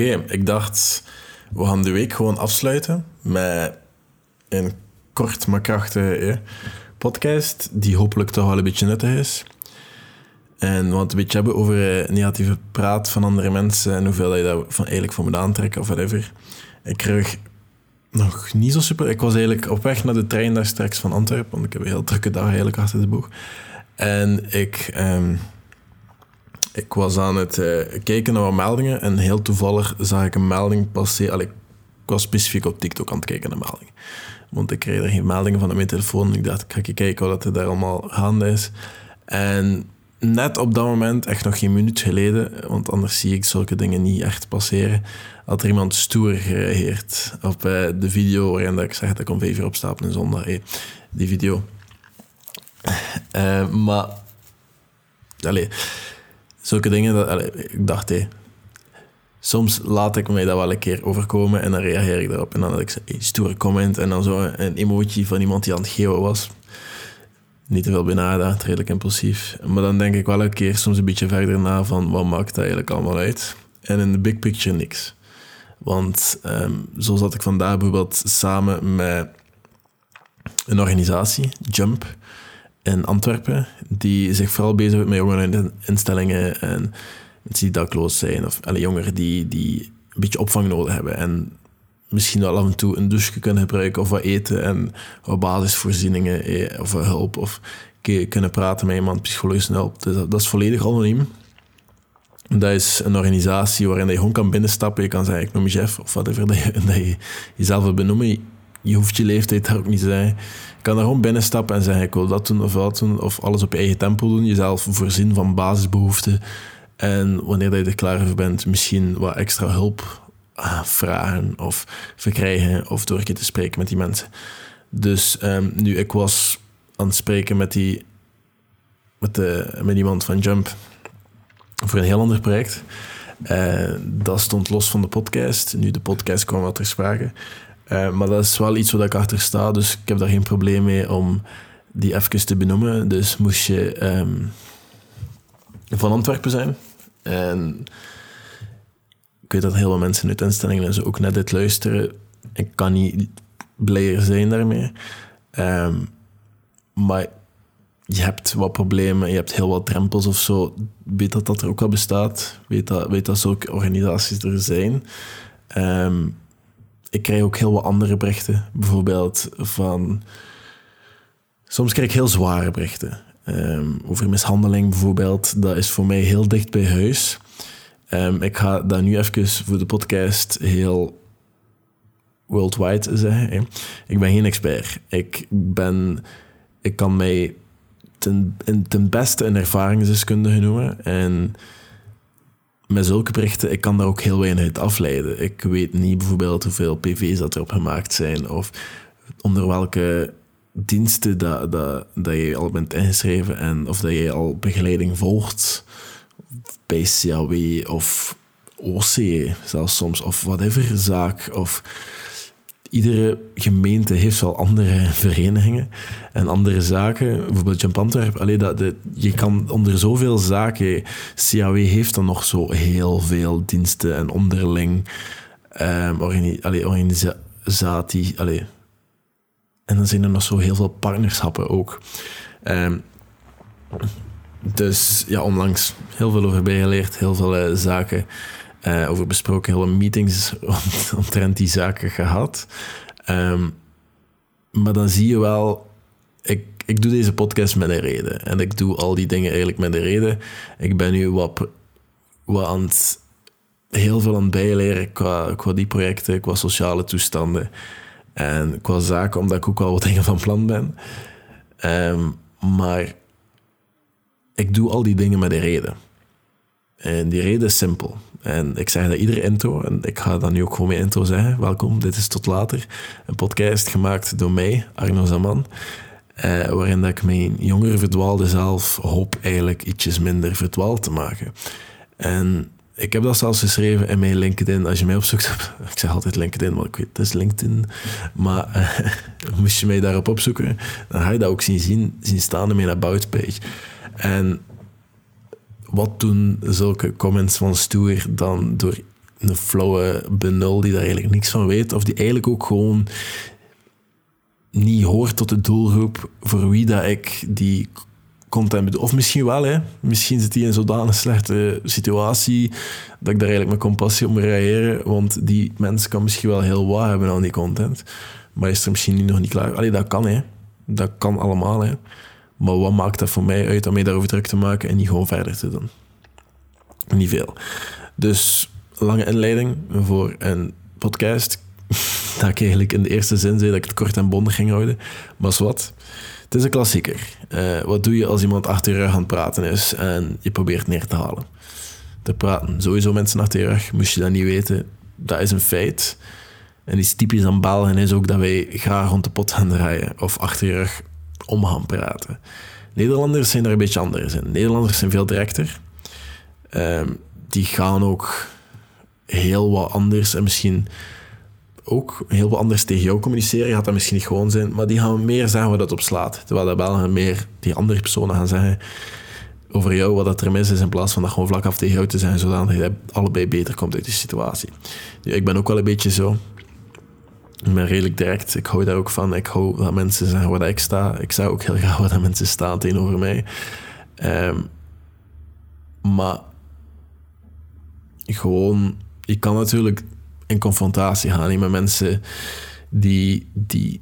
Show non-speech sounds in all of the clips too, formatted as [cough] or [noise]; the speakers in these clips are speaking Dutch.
Oké, ik dacht, we gaan de week gewoon afsluiten met een kort maar krachtige podcast, die hopelijk toch wel een beetje nuttig is. En wat een beetje hebben over eh, negatieve praat van andere mensen en hoeveel je dat van, eigenlijk voor moet aantrekken of whatever. Ik kreeg nog niet zo super. Ik was eigenlijk op weg naar de trein daar straks van Antwerpen, want ik heb een heel drukke dag eigenlijk achter de boeg. En ik, ehm, ik was aan het eh, kijken naar wat meldingen en heel toevallig zag ik een melding passeren. Allee, ik was specifiek op TikTok aan het kijken naar meldingen. Want ik kreeg er geen meldingen van op mijn telefoon. Ik dacht, ik ga kijken wat er daar allemaal gaande is. En net op dat moment, echt nog geen minuut geleden, want anders zie ik zulke dingen niet echt passeren, had er iemand stoer gereageerd op eh, de video waarin dat ik zeg dat ik om vijf uur opstapel in zondag. Hey, die video. Uh, maar, allee, zulke dingen, dat, ik dacht, hé, soms laat ik mij dat wel een keer overkomen en dan reageer ik daarop. En dan had ik een stoere comment en dan zo een emoji van iemand die aan het geven was. Niet te veel benaderd, redelijk impulsief. Maar dan denk ik wel een keer soms een beetje verder na van wat maakt dat eigenlijk allemaal uit. En in de big picture niks. Want um, zo zat ik vandaag bijvoorbeeld samen met een organisatie, Jump, in Antwerpen, die zich vooral bezighoudt met jongeren instellingen en mensen die dakloos zijn, of alle jongeren die, die een beetje opvang nodig hebben en misschien wel af en toe een douche kunnen gebruiken of wat eten en wat basisvoorzieningen eh, of hulp of kunnen praten met iemand psychologisch hulp. Dus dat, is volledig anoniem. Dat is een organisatie waarin je gewoon kan binnenstappen. Je kan zeggen, ik noem me Jeff of whatever, [laughs] dat je, dat je jezelf wil benoemen. Je hoeft je leeftijd daar ook niet te zijn. Je kan daar gewoon binnenstappen en zeggen, ik wil dat doen of dat doen. Of alles op eigen tempo doen. Jezelf voorzien van basisbehoeften. En wanneer je er klaar voor bent, misschien wat extra hulp ah, vragen of verkrijgen. Of door een keer te spreken met die mensen. Dus um, nu, ik was aan het spreken met, die, met, de, met iemand van Jump voor een heel ander project. Uh, dat stond los van de podcast. Nu, de podcast kwam wat ter sprake. Uh, maar dat is wel iets waar ik achter sta, dus ik heb daar geen probleem mee om die even te benoemen. Dus moest je um, van Antwerpen zijn. En ik weet dat heel veel mensen uit instellingen en zo ook net dit luisteren. Ik kan niet blijer zijn daarmee. Um, maar je hebt wat problemen, je hebt heel wat drempels of zo. Weet dat dat er ook al bestaat. Weet dat, weet dat zulke organisaties er zijn. Um, ik krijg ook heel wat andere berichten. Bijvoorbeeld van... Soms krijg ik heel zware berichten. Um, over mishandeling bijvoorbeeld. Dat is voor mij heel dicht bij huis. Um, ik ga dat nu even voor de podcast heel worldwide zeggen. Ik ben geen expert. Ik ben... Ik kan mij ten, ten beste een ervaringsdeskundige noemen. En met zulke berichten, ik kan daar ook heel weinig uit afleiden. Ik weet niet bijvoorbeeld hoeveel PV's dat erop gemaakt zijn of onder welke diensten dat, dat, dat je al bent ingeschreven en of dat je al begeleiding volgt bij CAW of OC zelfs soms, of whatever zaak, of iedere gemeente heeft wel andere verenigingen en andere zaken. Bijvoorbeeld Jump Antwerp. Allee, dat, je kan onder zoveel zaken... CAW heeft dan nog zo heel veel diensten en onderling um, allee, organisatie... Allee. En dan zijn er nog zo heel veel partnerschappen ook. Um, dus ja, onlangs heel veel over bijgeleerd, heel veel uh, zaken uh, over besproken, heel veel meetings [laughs] omtrent die zaken gehad. Um, maar dan zie je wel, ik, ik doe deze podcast met een reden. En ik doe al die dingen eigenlijk met een reden. Ik ben nu wat, wat heel veel aan het bijleren qua, qua die projecten, qua sociale toestanden. En qua zaken, omdat ik ook al wat [laughs] dingen van plan ben. Um, maar ik doe al die dingen met een reden. En die reden is simpel. En ik zeg dat iedere intro, en ik ga dan nu ook gewoon mijn intro zeggen. Welkom, dit is Tot Later. Een podcast gemaakt door mij, Arno Zaman. Eh, waarin dat ik mijn jongere verdwaalde zelf hoop eigenlijk ietsjes minder verdwaald te maken. En ik heb dat zelfs geschreven in mijn LinkedIn. Als je mij opzoekt, [laughs] ik zeg altijd LinkedIn, maar ik weet, het is LinkedIn. Maar eh, [laughs] moest je mij daarop opzoeken, dan ga je dat ook zien, zien, zien staan in mijn About page. En wat doen zulke comments van stoer dan door een flauwe benul die daar eigenlijk niks van weet, of die eigenlijk ook gewoon niet hoort tot de doelgroep voor wie dat ik die content bedoel. Of misschien wel, hè. Misschien zit hij in zodanig slechte situatie dat ik daar eigenlijk met compassie op moet reageren, want die mens kan misschien wel heel wat hebben aan die content, maar is er misschien nu nog niet klaar. Allee, dat kan, hè. Dat kan allemaal, hè. Maar wat maakt dat voor mij uit om mij daarover druk te maken en niet gewoon verder te doen? Niet veel. Dus lange inleiding voor een podcast. [laughs] dat ik eigenlijk in de eerste zin zei dat ik het kort en bondig ging houden. Maar wat. Het is een klassieker. Uh, wat doe je als iemand achter je rug aan het praten is en je probeert neer te halen? Te praten. Sowieso mensen achter je rug, moest je dat niet weten. Dat is een feit. En iets typisch aan Belgen is ook dat wij graag rond de pot gaan draaien of achter je rug om gaan praten. Nederlanders zijn daar een beetje anders in. Nederlanders zijn veel directer. Um, die gaan ook heel wat anders en misschien ook heel wat anders tegen jou communiceren. Gaat dat misschien niet gewoon zijn, maar die gaan meer zeggen waar dat op slaat. Terwijl de Belgen meer die andere personen gaan zeggen over jou wat dat er mis is, in plaats van dat gewoon vlak af tegen jou te zijn, zodat je allebei beter komt uit die situatie. ik ben ook wel een beetje zo. Ik ben redelijk direct. Ik hou daar ook van. Ik hou dat mensen zeggen waar ik sta. Ik zeg ook heel graag waar dat mensen staan tegenover mij. Um, maar gewoon, je kan natuurlijk in confrontatie gaan met mensen die, die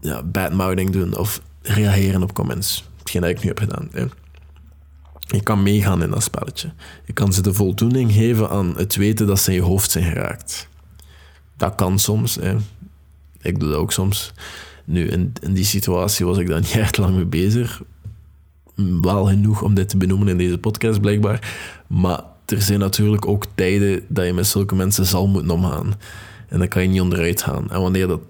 ja, badmouthing doen of reageren op comments. Hetgeen dat ik nu heb gedaan. Hè. Je kan meegaan in dat spelletje. Je kan ze de voldoening geven aan het weten dat ze in je hoofd zijn geraakt. Dat kan soms. Hè. Ik doe dat ook soms. Nu, in, die situatie was ik daar [laughs] niet echt lang mee bezig. Wel genoeg om dit te benoemen in deze podcast, blijkbaar. Maar er zijn natuurlijk ook tijden dat je met zulke mensen zal moeten omgaan. En dan kan je niet onderuit gaan. En wanneer dat,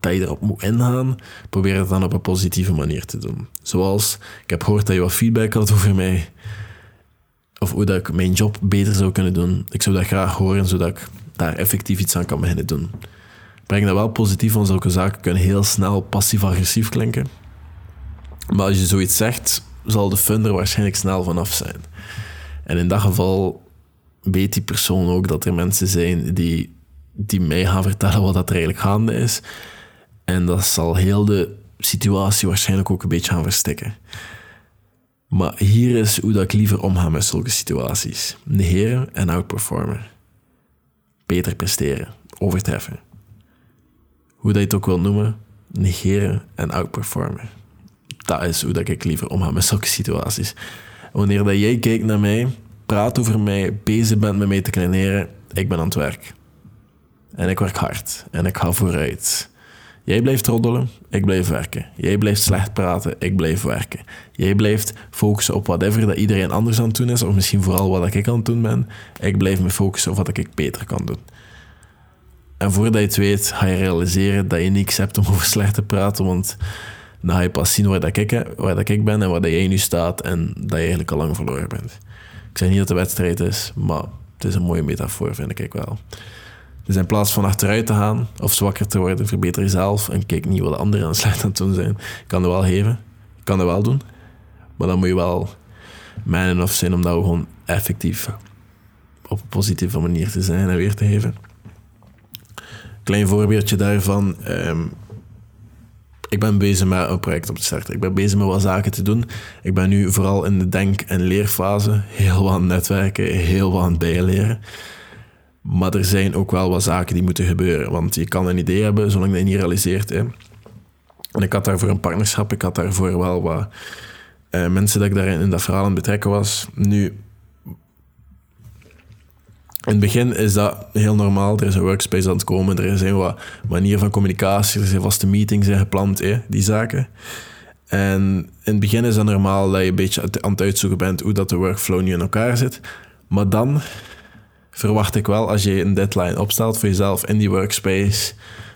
dat je erop moet ingaan, probeer het dan op een positieve manier te doen. Zoals, ik heb gehoord dat je wat feedback had over mij. Of hoe dat ik mijn job beter zou kunnen doen. Ik zou dat graag horen, zodat ik daar effectief iets aan kan beginnen doen. Breng dat wel positief, want zulke zaken kunnen heel snel passief-agressief klinken. Maar als je zoiets zegt, zal de funder waarschijnlijk snel vanaf zijn. En in dat geval weet die persoon ook dat er mensen zijn die, die mij gaan vertellen wat dat er eigenlijk gaande is. En dat zal heel de situatie waarschijnlijk ook een beetje gaan verstikken. Maar hier is hoe dat ik liever omga met zulke situaties. Negeren en outperformen. Beter presteren. Overtreffen. Hoe dat je het ook wil noemen. Negeren en outperformen. Dat is hoe dat ik liever omga met zulke situaties wanneer dat jij kijkt naar mij, praat over mij, bezig bent met mij te kleineren, ik ben aan het werk. En ik werk hard en ik ga vooruit. Jij blijft roddelen, ik blijf werken. Jij blijft slecht praten, ik blijf werken. Jij blijft focussen op whatever dat iedereen anders aan het doen is, of misschien vooral wat ik aan het doen ben. Ik blijf me focussen op wat ik beter kan doen. En voordat je het weet, ga je realiseren dat je niks hebt om [laughs] over slecht te praten, want dan ga je pas zien waar, ik, waar dat ik ben en waar dat jij nu staat en dat je eigenlijk al lang verloren bent. Ik zeg niet dat de wedstrijd is, maar het is een mooie metafoor, vind ik wel. Dus in plaats van achteruit te gaan of zwakker te worden, verbeter jezelf en kijk niet wat de anderen aan slecht aan het doen zijn. Kan er wel geven, je kan er wel doen, maar dan moet je wel man of zijn om dat gewoon effectief op een positieve manier te zijn en weer te geven. Klein voorbeeldje daarvan. Um, ik ben bezig met een project op te starten. Ik ben bezig met wat zaken te doen. Ik ben nu vooral in de denk- en leerfase. Heel wat aan het netwerken, heel wat aan het bijleren. Maar er zijn ook wel wat zaken die moeten gebeuren. Want je kan een idee hebben, zolang het niet realiseert. Hè. En ik had daarvoor een partnerschap. Ik had daarvoor wel wat uh, mensen dat ik daarin in dat verhaal aan betrekken was. Nu, in het begin is dat heel normaal. Er is een workspace aan het komen. Er zijn wat manieren van communicatie. Er zijn vaste meetings gepland, hè, die zaken. En in het begin is dat normaal dat je een beetje aan het uitzoeken bent hoe dat de workflow nu in elkaar zit. Maar dan verwacht ik wel, als je een deadline opstelt voor jezelf in die workspace,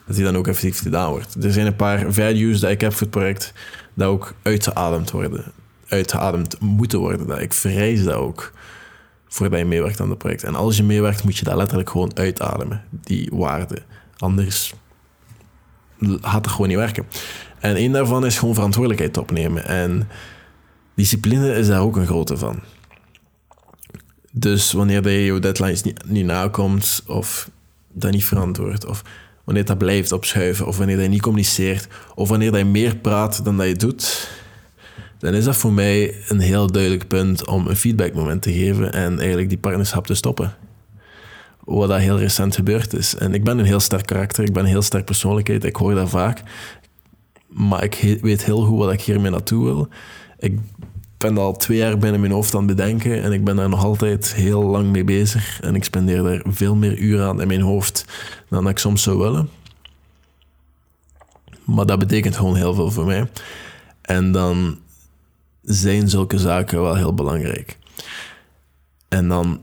dat die dan ook effectief gedaan wordt. Er zijn een paar values die ik heb voor het project, dat ook uitgeademd worden. Uitgeademd moeten worden. Dat ik vrees dat ook voordat je meewerkt aan het project. En als je meewerkt, moet je dat letterlijk gewoon uitademen, die waarde. Anders gaat het gewoon niet werken. En één daarvan is gewoon verantwoordelijkheid opnemen. En discipline is daar ook een grote van. Dus wanneer je je deadlines niet, niet nakomt of dat niet verantwoordt, of wanneer dat blijft opschuiven, of wanneer je niet communiceert, of wanneer je meer praat dan dat je doet, dan is dat voor mij een heel duidelijk punt om een feedbackmoment te geven en eigenlijk die partnerschap te stoppen. Wat dat heel recent gebeurd is. En ik ben een heel sterk karakter, ik ben een heel sterk persoonlijkheid, ik hoor dat vaak. Maar ik weet heel goed wat ik hiermee naartoe wil. Ik ben al twee jaar binnen mijn hoofd aan het bedenken en ik ben daar nog altijd heel lang mee bezig. En ik spendeer daar veel meer uren aan in mijn hoofd dan dat ik soms zou willen. Maar dat betekent gewoon heel veel voor mij. En dan zijn zulke zaken wel heel belangrijk. En dan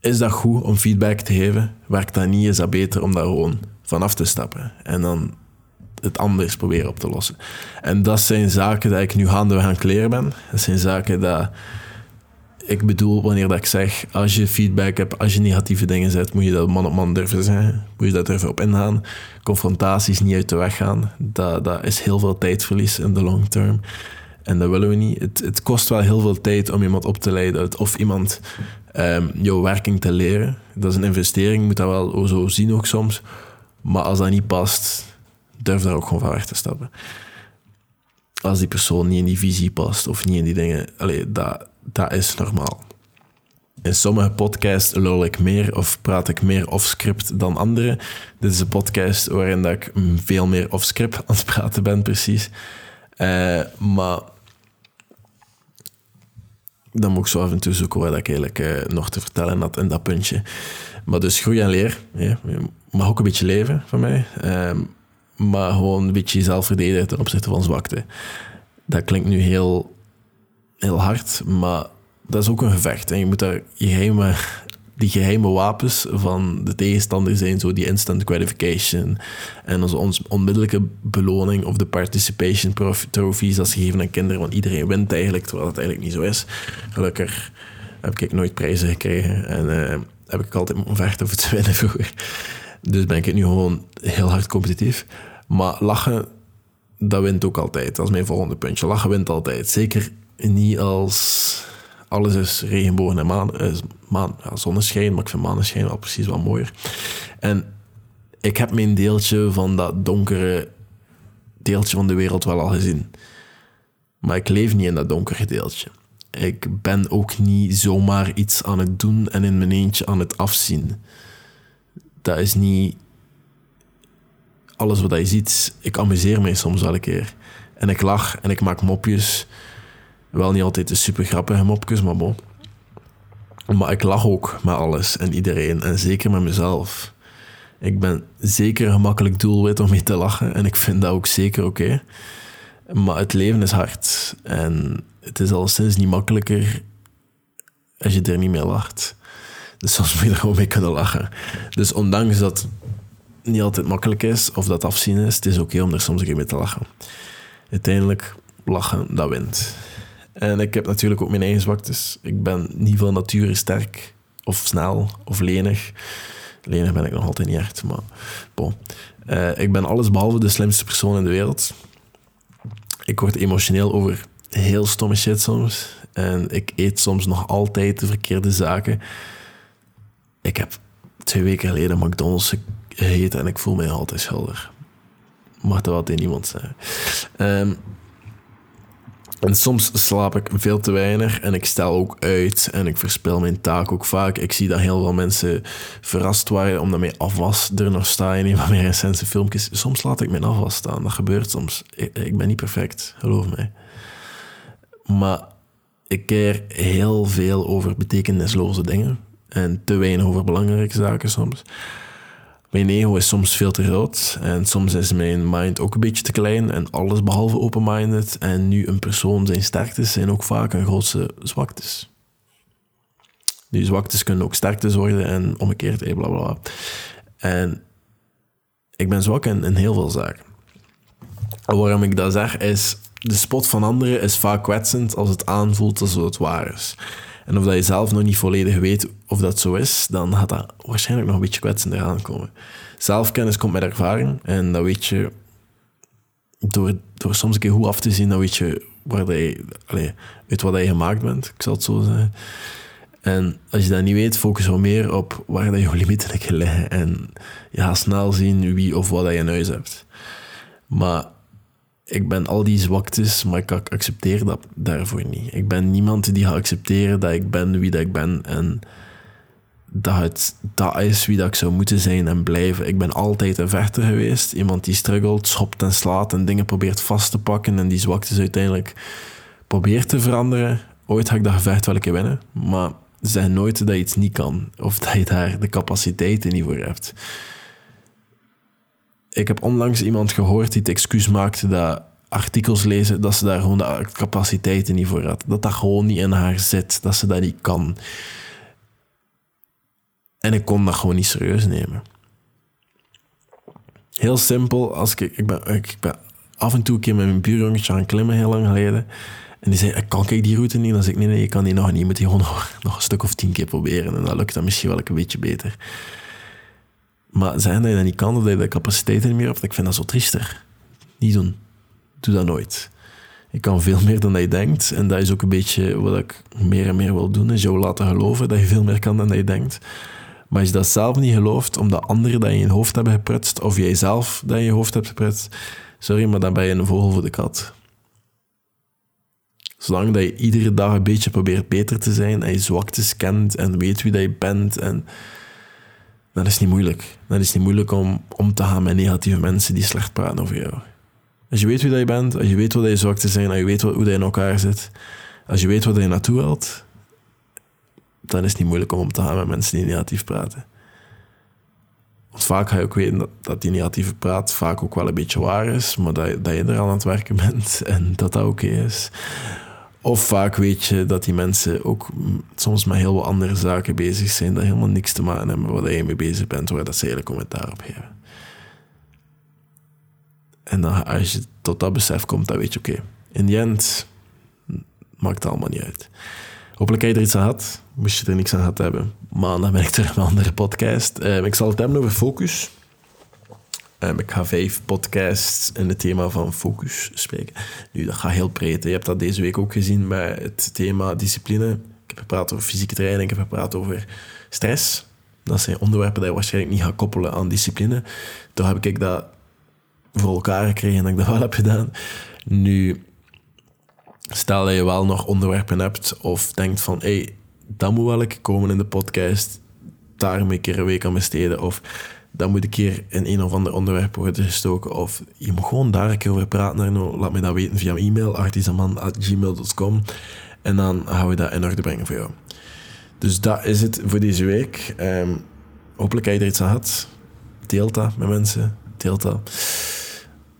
is dat goed om feedback te geven. Werkt dat niet, is dat beter om daar gewoon vanaf te stappen. En dan het anders proberen op te lossen. En dat zijn zaken dat ik nu gaandeweg aan het leren ben. Dat zijn zaken dat ik bedoel wanneer dat ik zeg, als je feedback hebt, als je negatieve dingen zet, moet je dat man op man durven zeggen. Moet je daar durven op ingaan. Confrontaties niet uit de weg gaan. Dat, dat is heel veel tijdverlies in de long term. En dat willen we niet. Het, het kost wel heel veel tijd om iemand op te leiden of iemand um, jouw werking te leren. Dat is een investering, moet dat wel zo zien ook soms. Maar als dat niet past, durf daar ook gewoon van weg te stappen. Als die persoon niet in die visie past of niet in die dingen, allee, dat, dat is normaal. In sommige podcasts lul ik meer of praat ik meer off-script dan andere. Dit is een podcast waarin dat ik veel meer off-script aan het praten ben, precies. Uh, maar dan moet ik zo af en toe zoeken wat ik eigenlijk uh, nog te vertellen had in dat puntje. Maar dus groei en leer. Ja, mag ook een beetje leven van mij. Uh, maar gewoon een beetje jezelf verdedigen ten opzichte van zwakte. Dat klinkt nu heel, heel hard, maar dat is ook een gevecht. En je moet daar geheime, die geheime wapens van de tegenstander zijn, zo die instant gratification en onze onmiddellijke beloning of de participation trophies als gegeven aan kinderen, want iedereen wint eigenlijk, terwijl dat eigenlijk niet zo is. Gelukkig heb ik nooit prijzen gekregen en uh, heb ik altijd moeten vechten winnen vroeger. Dus ben ik nu gewoon heel hard competitief. Maar lachen, dat wint ook altijd. Dat is mijn volgende puntje. Lachen wint altijd. Zeker niet als alles is regenbogen en maan, is maan, ja, zonneschijn, maar ik vind maneschijn wel precies wat mooier. En ik heb mijn deeltje van dat donkere deeltje van de wereld wel al gezien. Maar ik leef niet in dat donkere deeltje. Ik ben ook niet zomaar iets aan het doen en in mijn eentje aan het afzien. Dat is niet alles wat je ziet. Ik amuseer mij soms wel een keer. En ik lach en ik maak mopjes. Wel niet altijd de super grappige mopjes, maar bon. Maar ik lach ook met alles en iedereen. En zeker met mezelf. Ik ben zeker een gemakkelijk doelwit om mee te lachen. En ik vind dat ook zeker oké. Maar het leven is hard. En het is al sinds niet makkelijker als je er niet mee lacht. Dus soms moet je er gewoon mee kunnen lachen. Dus ondanks dat niet altijd makkelijk is of dat afzien is, het is oké om er soms een keer mee te lachen. Uiteindelijk, lachen, dat wint. En ik heb natuurlijk ook mijn eigen zwaktes. Ik ben niet van nature sterk of snel of lenig. Lenig ben ik nog altijd niet echt, maar bon. Uh, ik ben alles behalve de slimste persoon in de wereld. Ik word emotioneel over heel stomme shit soms. En ik eet soms nog altijd de verkeerde zaken. Ik heb twee weken geleden McDonald's gegeten en ik voel mij altijd schuldig. Mag dat wel tegen iemand zeggen. Um, en soms slaap ik veel te weinig en ik stel ook uit en ik verspil mijn taak ook vaak. Ik zie dat heel veel mensen verrast waren omdat mijn afwas er nog staat in een van mijn recente filmpjes. Soms laat ik mijn afwas staan, dat gebeurt soms. Ik, ik ben niet perfect, geloof mij. Maar ik keer heel veel over betekenisloze dingen en te weinig over belangrijke zaken soms. Mijn ego is soms veel te groot en soms is mijn mind ook een beetje te klein en alles behalve open-minded. En nu een persoon zijn sterktes zijn ook vaak een grootste zwaktes. Die zwaktes kunnen ook sterktes worden en omgekeerd, hey, bla bla. En ik ben zwak in, in heel veel zaken. waarom ik dat zeg is, de spot van anderen is vaak kwetsend als het aanvoelt alsof het waar is. En of dat je zelf nog niet volledig weet of dat zo is, dan gaat dat waarschijnlijk nog een beetje kwetsender aankomen. Zelfkennis komt met ervaring en dat weet je door, door soms een keer goed af te zien, dan weet je waar dat je, uit wat je gemaakt bent, ik zal het zo zeggen. En als je dat niet weet, focus wel meer op waar dat je limieten liggen. En je gaat snel zien wie of wat je in huis hebt. Maar ik ben al die zwaktes, maar ik accepteer dat daarvoor niet. Ik ben niemand die gaat accepteren dat ik ben wie dat ik ben. En dat het dat is wie dat ik zou moeten zijn en blijven. Ik ben altijd een vechter geweest. Iemand die struggelt, schopt en slaat en dingen probeert vast te pakken en die zwaktes uiteindelijk probeert te veranderen. Ooit ga ik dat gevecht wel een keer winnen, maar zeg nooit dat je iets niet kan of [laughs] dat je daar de capaciteiten niet voor hebt. Ik heb onlangs iemand gehoord die het excuus maakte dat artikels lezen, dat ze daar gewoon de capaciteiten niet voor had. Dat dat gewoon niet in haar zit, dat ze dat niet kan. En ik kon dat gewoon niet serieus nemen. Heel simpel, als ik, ik, ben, ik ben af en toe een keer met mijn buurjongetje aan klimmen, heel lang geleden. En die zei, kan ik die route niet? Dan zei ik, nee, nee, je kan die nog niet. Je moet die gewoon nog, [laughs] nog een stuk of tien keer proberen. En dan lukt dat misschien wel een beetje beter. Maar zijn dat je dat niet kan, dat je de capaciteiten niet meer hebt, ik vind dat zo triester. Niet doen. Doe dat nooit. Je kan veel meer dan dat je denkt. En dat is ook een beetje wat ik meer en meer wil doen, is jou laten geloven dat je veel meer kan dan dat je denkt. Maar als je dat zelf niet gelooft, omdat anderen dat in je hoofd hebben geprutst, of jij zelf dat in je hoofd hebt geprutst, sorry, maar dan ben je een vogel voor de kat. Zolang dat je iedere dag een beetje probeert beter te zijn en je zwaktes kent en weet wie dat je bent, en, dan is niet moeilijk. Dan is niet moeilijk om om te gaan met negatieve mensen die slecht praten over jou. Als je weet wie dat je bent, als je weet wat je zwaktes zijn, als je weet hoe dat in elkaar zit, als je weet wat je naartoe wilt, dan is het niet moeilijk om om te gaan met mensen die negatief praten. Want vaak ga je ook weten dat, dat die negatieve praat vaak ook wel een beetje waar is, maar dat, dat je er aan het werken bent en dat dat oké is. Of vaak weet je dat die mensen ook soms met heel wat andere zaken bezig zijn, dat helemaal niks te maken hebben waar je mee bezig bent, waar dat ze hele commentaar op geven. En dan, als je tot dat besef komt, dan weet je, oké, in die end maakt het allemaal niet uit. Hopelijk heb je er iets aan gehad. Moest je er niks aan gehad hebben. Maar dan ben ik terug een andere podcast. Ehm, ik zal het hebben over focus. Ik ga vijf podcasts in het thema van focus spreken. Nu, dat gaat heel breed. Je hebt dat deze week ook gezien met het thema discipline. Ik heb gepraat over fysieke training. Ik heb gepraat over stress. Dat zijn onderwerpen die je waarschijnlijk niet gaat koppelen aan discipline. Toen heb ik dat voor elkaar gekregen en dat ik dat wel heb gedaan. Nu, stel dat je wel nog onderwerpen hebt of denkt van, hey, dat moet wel een komen in de podcast, daar ik een keer een week aan besteden of dat moet een keer in een of ander onderwerp worden gestoken of je moet gewoon daar een keer over praten. Laat me dat weten via e-mail, artisaman.gmail.com en dan gaan we dat in orde brengen voor jou. Dus dat is het voor deze week. Um, hopelijk heb je er iets aan gehad. Deel dat met mensen. Deel dat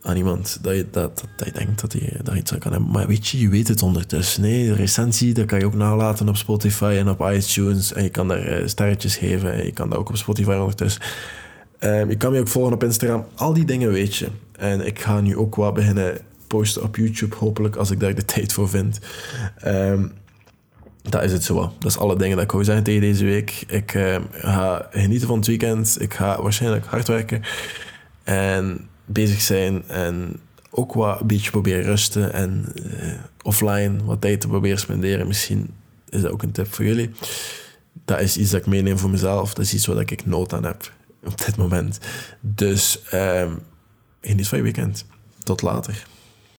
aan iemand dat je, dat, dat, je denkt dat hij daar iets aan kan hebben. Maar weet je, je weet het ondertussen. Nee, de recensie, dat kan je ook nalaten op Spotify en op iTunes. En je kan daar eh, sterretjes geven. Je kan dat ook op Spotify ondertussen. Um, je kan me ook volgen op Instagram. Al die dingen weet je. En ik ga nu ook wat beginnen posten op YouTube, hopelijk, als ik daar de [laughs] tijd voor vind. Um, dat is het zo. Dat is alle dingen dat ik wou zeggen tegen deze week. Ik uh, ga genieten van het weekend. Ik ga waarschijnlijk hard werken. En bezig zijn en ook wat een beetje proberen rusten en uh, offline wat tijd te proberen spenderen. Misschien is dat ook een tip voor jullie. Dat is iets dat ik meeneem voor mezelf. Dat is iets waar ik nood aan heb op dit moment. Dus um, geniet van je weekend. Tot later.